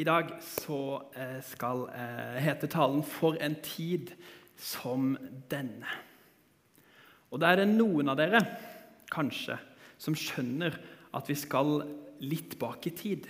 I dag så eh, skal eh, hete talen 'For en tid som denne'. Og da er det noen av dere kanskje som skjønner at vi skal litt bak i tid.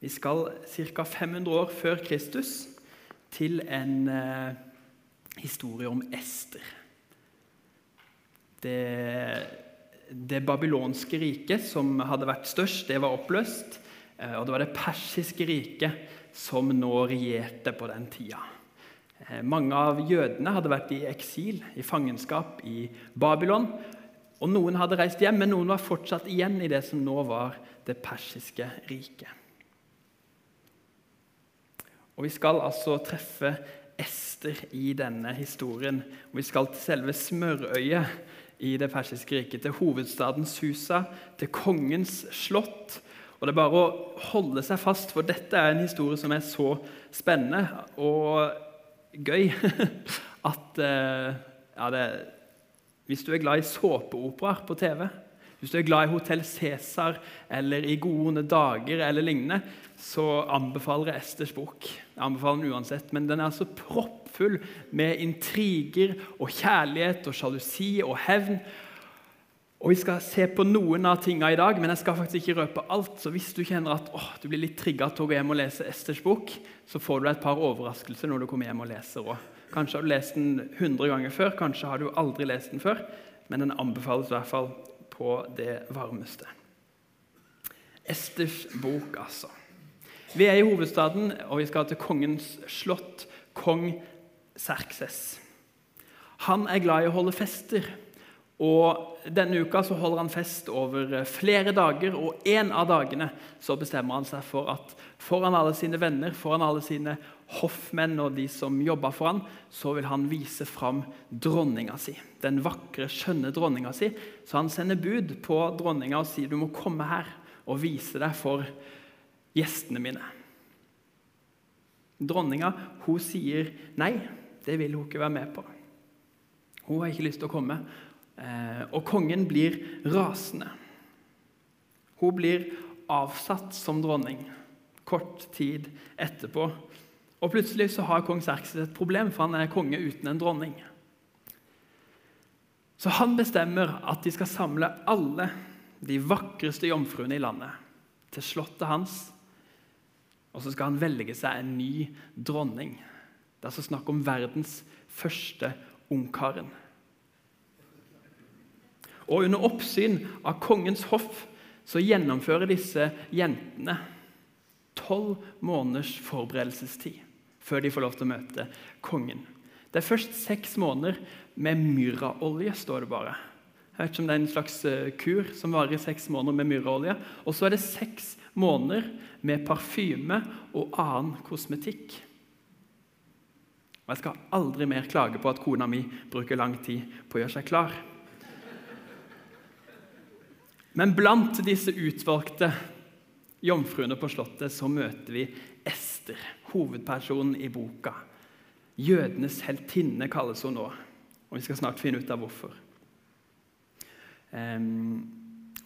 Vi skal ca. 500 år før Kristus til en eh, historie om Ester. Det, det babylonske riket, som hadde vært størst, det var oppløst. Eh, og det var det persiske riket som nå regjerte på den tida. Eh, mange av jødene hadde vært i eksil, i fangenskap i Babylon. Og Noen hadde reist hjem, men noen var fortsatt igjen i det som nå var det persiske riket. Og Vi skal altså treffe Ester i denne historien. Og vi skal til selve smørøyet i det persiske riket, til hovedstadens Susa, til kongens slott og Det er bare å holde seg fast, for dette er en historie som er så spennende og gøy at eh, ja, det, Hvis du er glad i såpeoperaer på TV, hvis du er glad i Hotell Cæsar eller I gode dager eller lignende, så anbefaler jeg Esters bok. Jeg anbefaler den uansett, Men den er altså proppfull med intriger og kjærlighet og sjalusi og hevn. Og Vi skal se på noen av tingene i dag, men jeg skal faktisk ikke røpe alt. Så hvis du kjenner at åh, du blir litt trigga til å gå hjem og lese Esters bok, så får du et par overraskelser når du kommer hjem og leser òg. Kanskje har du lest den 100 ganger før, kanskje har du aldri lest den før. Men den anbefales i hvert fall på det varmeste. Esters bok, altså. Vi er i hovedstaden, og vi skal til kongens slott, kong Serkses. Han er glad i å holde fester. Og Denne uka så holder han fest over eh, flere dager, og en av dagene så bestemmer han seg for at foran alle sine venner, foran alle sine hoffmenn og de som jobber for han, så vil han vise fram dronninga si. Den vakre, skjønne dronninga si. Så han sender bud på dronninga og sier du må komme her og vise deg for gjestene mine. Dronninga hun sier nei, det vil hun ikke være med på. Hun har ikke lyst til å komme. Eh, og kongen blir rasende. Hun blir avsatt som dronning kort tid etterpå. Og Plutselig så har kong Serkses et problem, for han er konge uten en dronning. Så han bestemmer at de skal samle alle de vakreste jomfruene i landet til slottet hans. Og så skal han velge seg en ny dronning. Det er altså snakk om verdens første ungkaren. Og under oppsyn av kongens hoff så gjennomfører disse jentene tolv måneders forberedelsestid før de får lov til å møte kongen. Det er først seks måneder med myrraolje, står det bare. Jeg vet ikke om det er en slags eh, kur som varer i seks måneder med myrraolje. Og så er det seks måneder med parfyme og annen kosmetikk. Og Jeg skal aldri mer klage på at kona mi bruker lang tid på å gjøre seg klar. Men blant disse utvalgte jomfruene på Slottet så møter vi Ester, hovedpersonen i boka. Jødenes heltinne kalles hun nå, og vi skal snart finne ut av hvorfor. Um,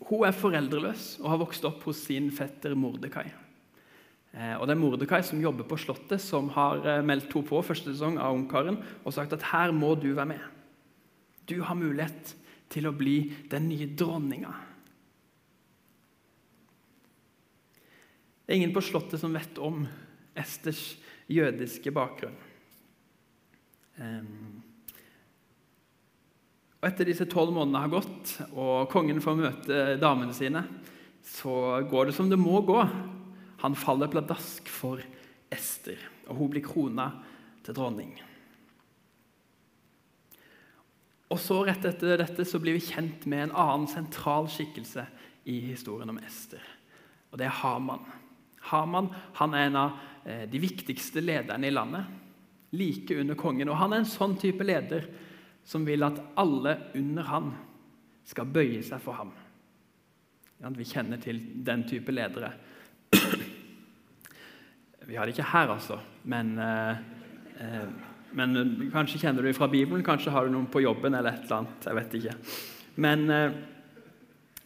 hun er foreldreløs og har vokst opp hos sin fetter Mordekai. Uh, og Det er Mordekai som jobber på Slottet, som har uh, meldt henne på første sesong av Ungkaren og sagt at her må du være med. Du har mulighet til å bli den nye dronninga. Det er ingen på Slottet som vet om Esters jødiske bakgrunn. Og Etter disse tolv månedene har gått, og kongen får møte damene sine, så går det som det må gå. Han faller pladask for Ester, og hun blir krona til dronning. Og så Rett etter dette så blir vi kjent med en annen sentral skikkelse i historien om Ester. Og det er Haman. Haman han er en av eh, de viktigste lederne i landet, like under kongen. Og Han er en sånn type leder som vil at alle under han skal bøye seg for ham. Vi kjenner til den type ledere. Vi har det ikke her, altså, men, eh, eh, men kanskje kjenner du det fra Bibelen. Kanskje har du noen på jobben eller et eller annet. jeg vet ikke. Men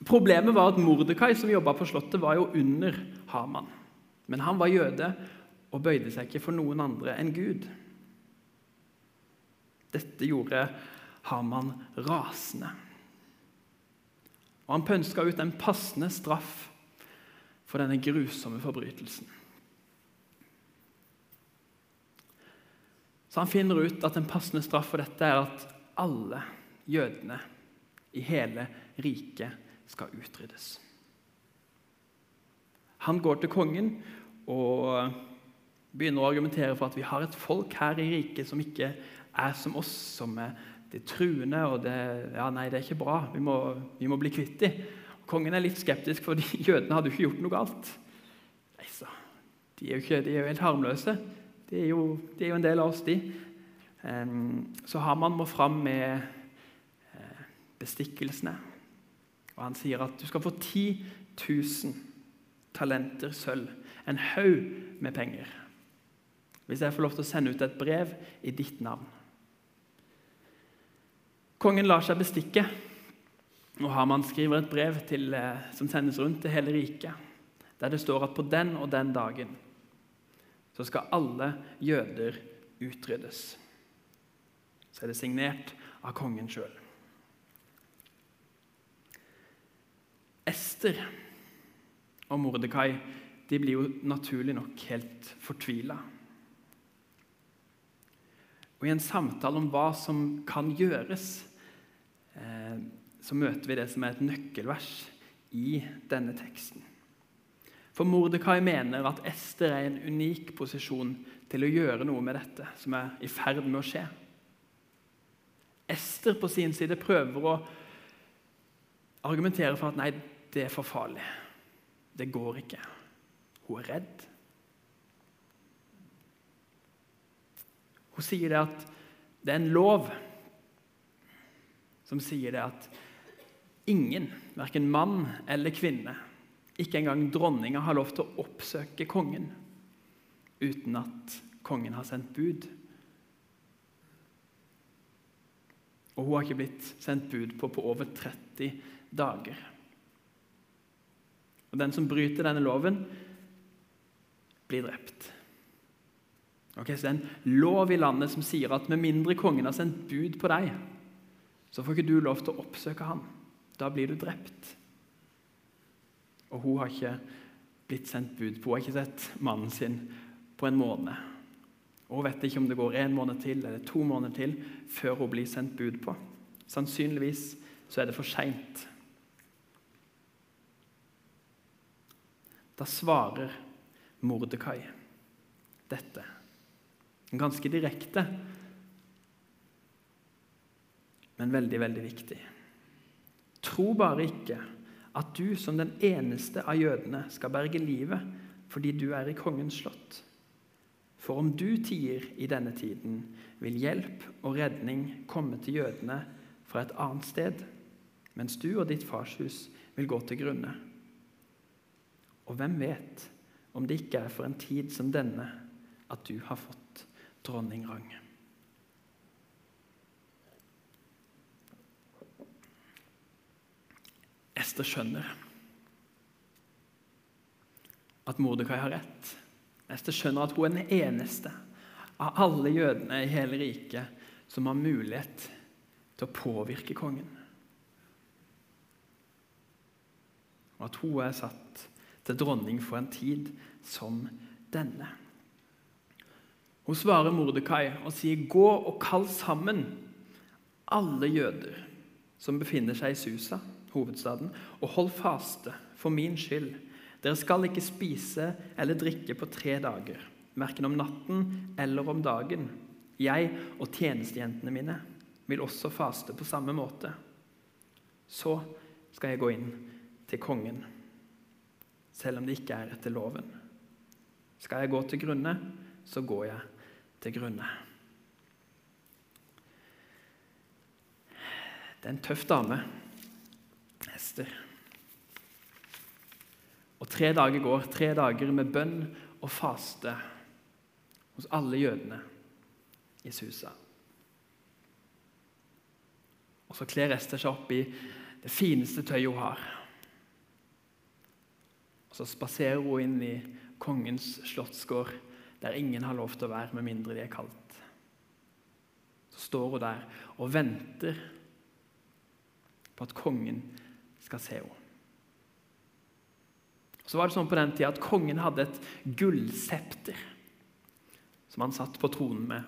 problemet var at Mordekai, som jobba på Slottet, var jo under Haman. Men han var jøde og bøyde seg ikke for noen andre enn Gud. Dette gjorde Haman rasende. Og han pønska ut en passende straff for denne grusomme forbrytelsen. Så han finner ut at en passende straff for dette er at alle jødene i hele riket skal utryddes. Han går til kongen og begynner å argumentere for at vi har et folk her i riket som ikke er som oss, som er det truende og det, ja, nei, det er ikke bra. Vi må, vi må bli kvitt dem. Kongen er litt skeptisk, for jødene hadde jo ikke gjort noe galt. Nei, så, de, er jo ikke, de er jo helt harmløse. De er, jo, de er jo en del av oss, de. Så Haman må fram med uh, bestikkelsene. Og Han sier at du skal få 10 000 talenter sølv, en haug med penger, hvis jeg får lov til å sende ut et brev i ditt navn. Kongen lar seg bestikke, og Haman skriver et brev til, eh, som sendes rundt til hele riket, der det står at på den og den dagen så skal alle jøder utryddes. Så er det signert av kongen sjøl. Ester og Mordekai de blir jo naturlig nok helt fortvila. Og I en samtale om hva som kan gjøres, eh, så møter vi det som er et nøkkelvers i denne teksten. For Mordekai mener at Ester er i en unik posisjon til å gjøre noe med dette som er i ferd med å skje. Ester på sin side prøver å argumentere for at nei, det er for farlig. Det går ikke. Hun er redd. Hun sier det at det er en lov som sier det at ingen, verken mann eller kvinne, ikke engang dronninga, har lov til å oppsøke kongen uten at kongen har sendt bud. Og hun har ikke blitt sendt bud på på over 30 dager. Og Den som bryter denne loven, blir drept. Ok, så Det er en lov i landet som sier at med mindre kongen har sendt bud på deg, så får ikke du lov til å oppsøke ham. Da blir du drept. Og hun har ikke blitt sendt bud på. Hun har ikke sett mannen sin på en måned. Og hun vet ikke om det går en måned til eller to måneder til før hun blir sendt bud på. Sannsynligvis så er det for seint. Da svarer Mordekai dette. Ganske direkte, men veldig, veldig viktig. Tro bare ikke at du som den eneste av jødene skal berge livet fordi du er i kongens slott. For om du tier i denne tiden, vil hjelp og redning komme til jødene fra et annet sted, mens du og ditt farshus vil gå til grunne. Og hvem vet om det ikke er for en tid som denne at du har fått dronningrang? Ester skjønner at Mordekai har rett. Ester skjønner at hun er den eneste av alle jødene i hele riket som har mulighet til å påvirke kongen. Og at hun er satt til dronning for en tid som denne. Hun svarer Mordekai og sier, 'Gå og kall sammen alle jøder som befinner seg i Susa, hovedstaden, og hold faste for min skyld. Dere skal ikke spise eller drikke på tre dager, verken om natten eller om dagen. Jeg og tjenestejentene mine vil også faste på samme måte. Så skal jeg gå inn til kongen selv om det ikke er etter loven. Skal jeg gå til grunne, så går jeg til grunne. Det er en tøff dame, Ester. Og tre dager går, tre dager med bønn og faste hos alle jødene i Susa. Og så kler Ester seg opp i det fineste tøyet hun har. Så spaserer hun inn i kongens slottsgård, der ingen har lov til å være med mindre de er kalt. Så står hun der og venter på at kongen skal se henne. Så var det sånn på den tida at Kongen hadde et gullsepter som han satt på tronen med.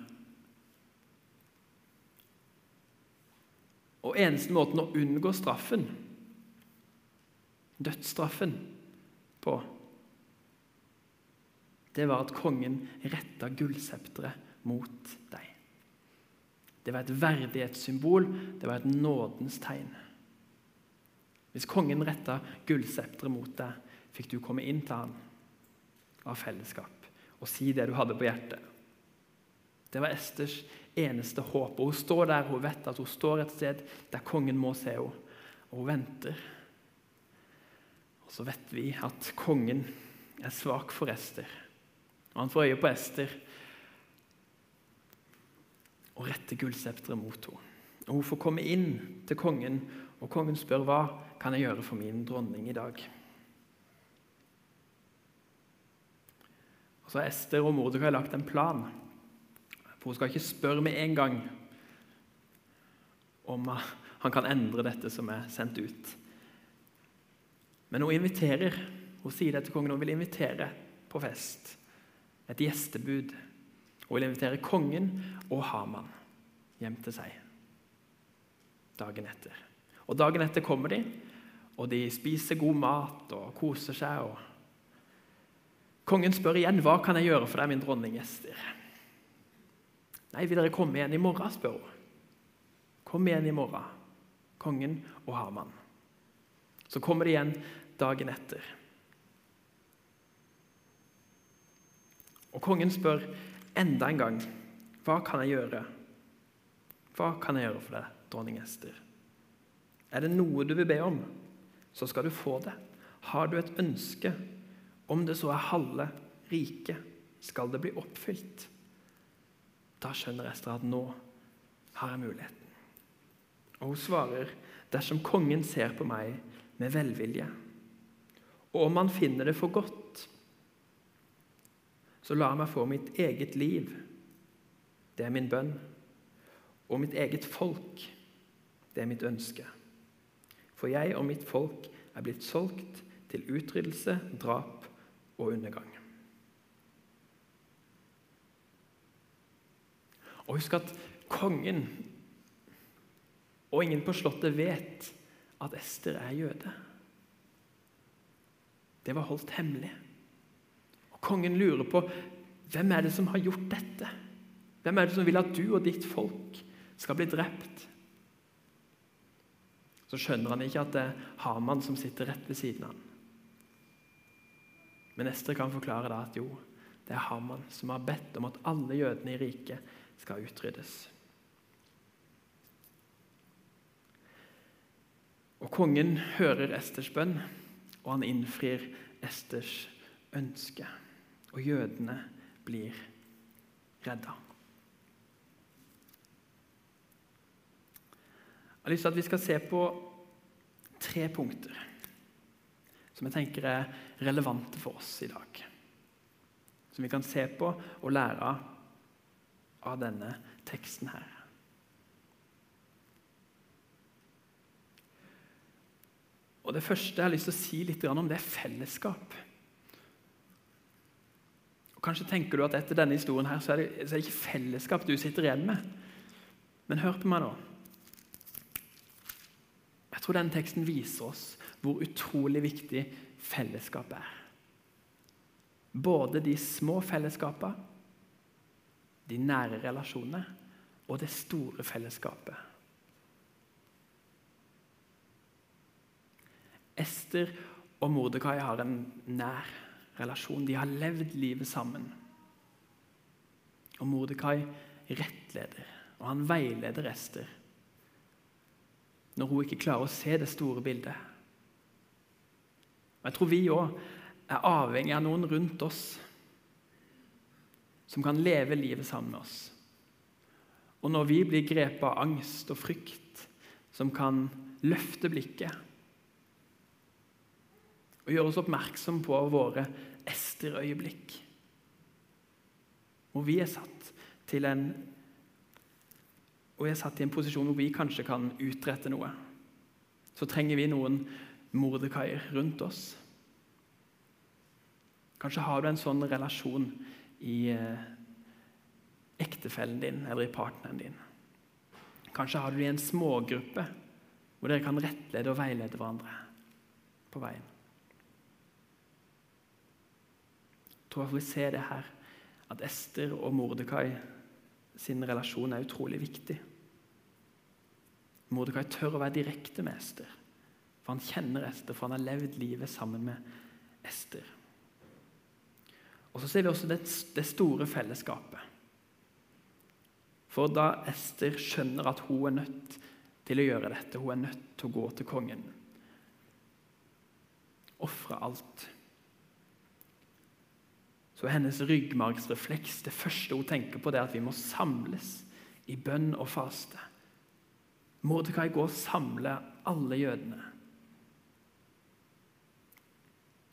Og eneste måten å unngå straffen, dødsstraffen, på, det var at kongen retta gullsepteret mot deg. Det var et verdighetssymbol, det var et nådens tegn. Hvis kongen retta gullsepteret mot deg, fikk du komme inn til han av fellesskap og si det du hadde på hjertet. Det var Esters eneste håp. Og Hun står der, hun vet at hun står et sted der kongen må se henne. Og hun venter. Og så vet vi at kongen er svak for Ester. Og han får øye på Ester og retter gullsepteret mot henne. Og Hun får komme inn til kongen, og kongen spør hva kan jeg gjøre for min dronning i dag. Og så har Ester og Mordekai lagt en plan. For Hun skal ikke spørre med en gang om han kan endre dette som er sendt ut. Men hun inviterer. Hun sier det til kongen. Hun vil invitere på fest. Et gjestebud. Hun vil invitere kongen og Haman hjem til seg dagen etter. Og Dagen etter kommer de, og de spiser god mat og koser seg. og Kongen spør igjen hva kan jeg gjøre for deg, min dronning Ester. Nei, vil dere komme igjen i morgen, spør hun. Kom igjen i morgen, kongen og Haman. Så kommer det igjen dagen etter. Og kongen spør enda en gang hva kan jeg gjøre? Hva kan jeg gjøre for deg, dronning Ester? Er det noe du vil be om, så skal du få det. Har du et ønske, om det så er halve riket, skal det bli oppfylt. Da skjønner Ester at nå har jeg muligheten. Og hun svarer, dersom kongen ser på meg med velvilje, og om han finner det for godt, så la meg få mitt eget liv. Det er min bønn. Og mitt eget folk. Det er mitt ønske. For jeg og mitt folk er blitt solgt til utryddelse, drap og undergang. Og husk at kongen og ingen på slottet vet at Ester er jøde. Det var holdt hemmelig. Og Kongen lurer på hvem er det som har gjort dette. Hvem er det som vil at du og ditt folk skal bli drept? Så skjønner han ikke at det er Haman som sitter rett ved siden av ham. Men Ester kan forklare da at jo, det er Haman som har bedt om at alle jødene i riket skal utryddes. Og Kongen hører Esters bønn, og han innfrir Esters ønske. Og jødene blir redda. Jeg har lyst til at vi skal se på tre punkter som jeg tenker er relevante for oss i dag. Som vi kan se på og lære av denne teksten her. Og Det første jeg har lyst til å si litt om, det er fellesskap. Og Kanskje tenker du at etter denne historien her, så er, det, så er det ikke fellesskap du sitter igjen med. Men hør på meg nå. Jeg tror denne teksten viser oss hvor utrolig viktig fellesskap er. Både de små fellesskapene, de nære relasjonene og det store fellesskapet. Ester og Mordekai har en nær relasjon. De har levd livet sammen. Og Mordekai rettleder, og han veileder Ester når hun ikke klarer å se det store bildet. Og Jeg tror vi òg er avhengig av noen rundt oss som kan leve livet sammen med oss. Og når vi blir grepet av angst og frykt, som kan løfte blikket og gjøre oss oppmerksom på våre Ester-øyeblikk. Hvor vi er satt til en og er satt i en posisjon hvor vi kanskje kan utrette noe. Så trenger vi noen Mordekaier rundt oss. Kanskje har du en sånn relasjon i eh, ektefellen din eller i partneren din. Kanskje har du det i en smågruppe hvor dere kan rettlede og veilede hverandre på veien. Jeg får vi ser det her, at Ester og Mordekai sin relasjon er utrolig viktig. Mordekai tør å være direkte med Ester, for han kjenner Ester, for han har levd livet sammen med Ester. Og Så ser vi også det, det store fellesskapet. For da Ester skjønner at hun er nødt til å gjøre dette, hun er nødt til å gå til kongen, ofre alt så hennes ryggmargsrefleks det første hun tenker på, det er at vi må samles i bønn og faste. Mordekai går og samler alle jødene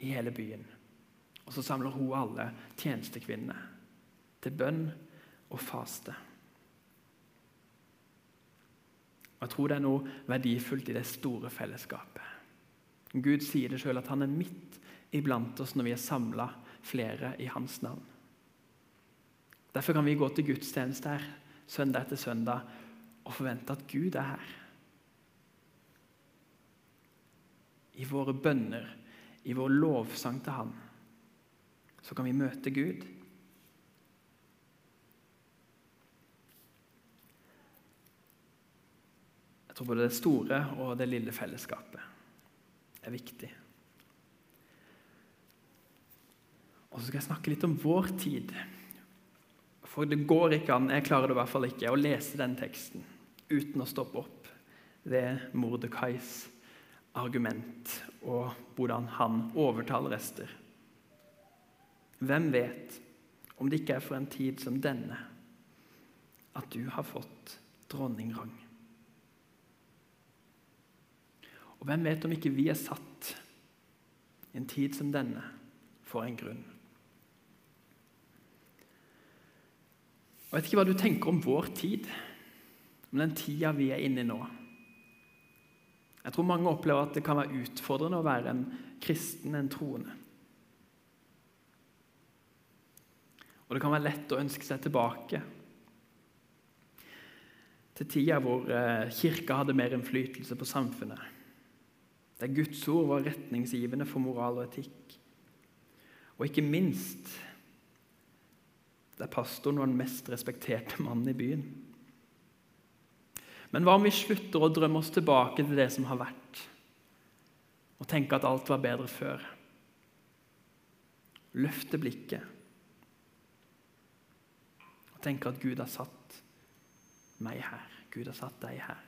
i hele byen. Og så samler hun alle tjenestekvinnene til bønn og faste. Og Jeg tror det er noe verdifullt i det store fellesskapet. Gud sier det sjøl at han er midt iblant oss når vi er samla flere i hans navn. Derfor kan vi gå til gudstjeneste her søndag etter søndag og forvente at Gud er her. I våre bønner, i vår lovsang til Han, så kan vi møte Gud. Jeg tror både det store og det lille fellesskapet er viktig. Og så skal jeg snakke litt om vår tid. For det går ikke an, jeg klarer det i hvert fall ikke, å lese den teksten uten å stoppe opp ved Mordekais argument og hvordan han overtaler Ester. Hvem vet om det ikke er for en tid som denne at du har fått dronningrang? Og hvem vet om ikke vi er satt i en tid som denne for en grunn? Jeg vet ikke hva du tenker om vår tid, om den tida vi er inne i nå. Jeg tror mange opplever at det kan være utfordrende å være en kristen, en troende. Og det kan være lett å ønske seg tilbake til tida hvor eh, kirka hadde mer innflytelse på samfunnet. Der Guds ord var retningsgivende for moral og etikk. Og ikke minst der pastoren var den mest respekterte mannen i byen. Men hva om vi slutter å drømme oss tilbake til det som har vært, og tenke at alt var bedre før? Løfte blikket og tenke at Gud har satt meg her. Gud har satt deg her.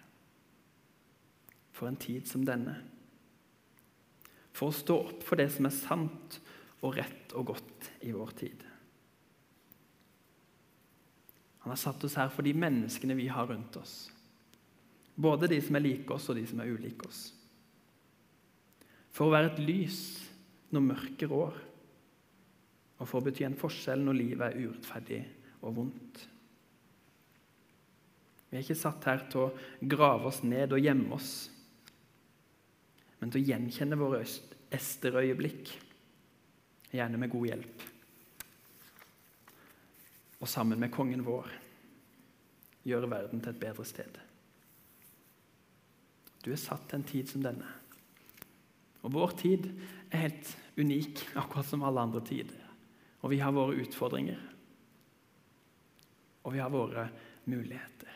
For en tid som denne. For å stå opp for det som er sant og rett og godt i vår tid. Han har satt oss her for de menneskene vi har rundt oss. Både de som er like oss, og de som er ulike oss. For å være et lys når mørket rår, og for å bety en forskjell når livet er urettferdig og vondt. Vi er ikke satt her til å grave oss ned og gjemme oss, men til å gjenkjenne våre Ester-øyeblikk, gjerne med god hjelp og sammen med kongen vår gjøre verden til et bedre sted. Du er satt til en tid som denne. Og vår tid er helt unik, akkurat som alle andre tider. Og vi har våre utfordringer. Og vi har våre muligheter.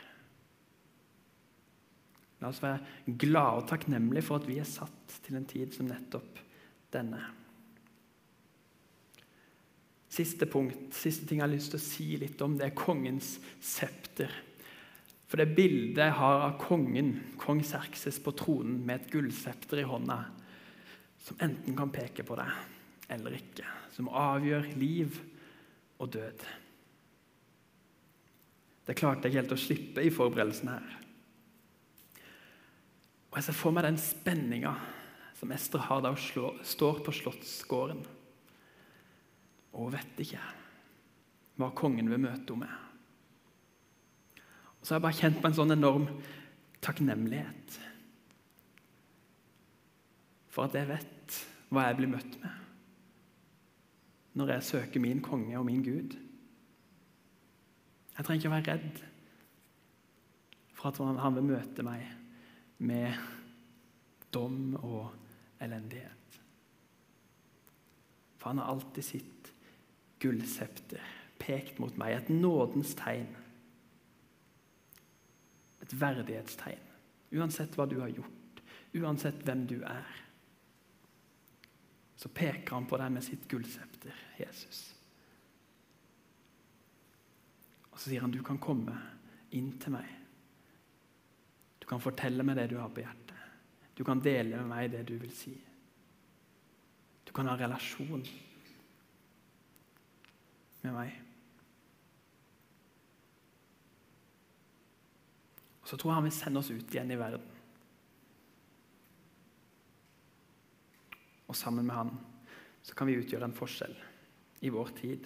La oss være glade og takknemlige for at vi er satt til en tid som nettopp denne. Siste punkt, siste ting jeg har lyst til å si litt om, det er kongens septer. For det bildet jeg har av kongen, kong Serkses, på tronen med et gullsepter i hånda, som enten kan peke på deg eller ikke, som avgjør liv og død. Det klarte jeg ikke helt å slippe i forberedelsen her. Og Jeg ser for meg den spenninga som Ester har da hun står på slottsgården og vet ikke hva kongen vil møte henne med. Og så har jeg bare kjent på en sånn enorm takknemlighet for at jeg vet hva jeg blir møtt med når jeg søker min konge og min Gud. Jeg trenger ikke å være redd for at han vil møte meg med dom og elendighet. For han har alltid sitt gullsepter pekt mot meg, et nådens tegn. Et verdighetstegn. Uansett hva du har gjort, uansett hvem du er, så peker han på deg med sitt gullsepter, Jesus. Og så sier han du kan komme inn til meg. Du kan fortelle meg det du har på hjertet. Du kan dele med meg det du vil si. Du kan ha relasjon med meg. Og så tror jeg han vil sende oss ut igjen i verden. Og sammen med han så kan vi utgjøre en forskjell i vår tid.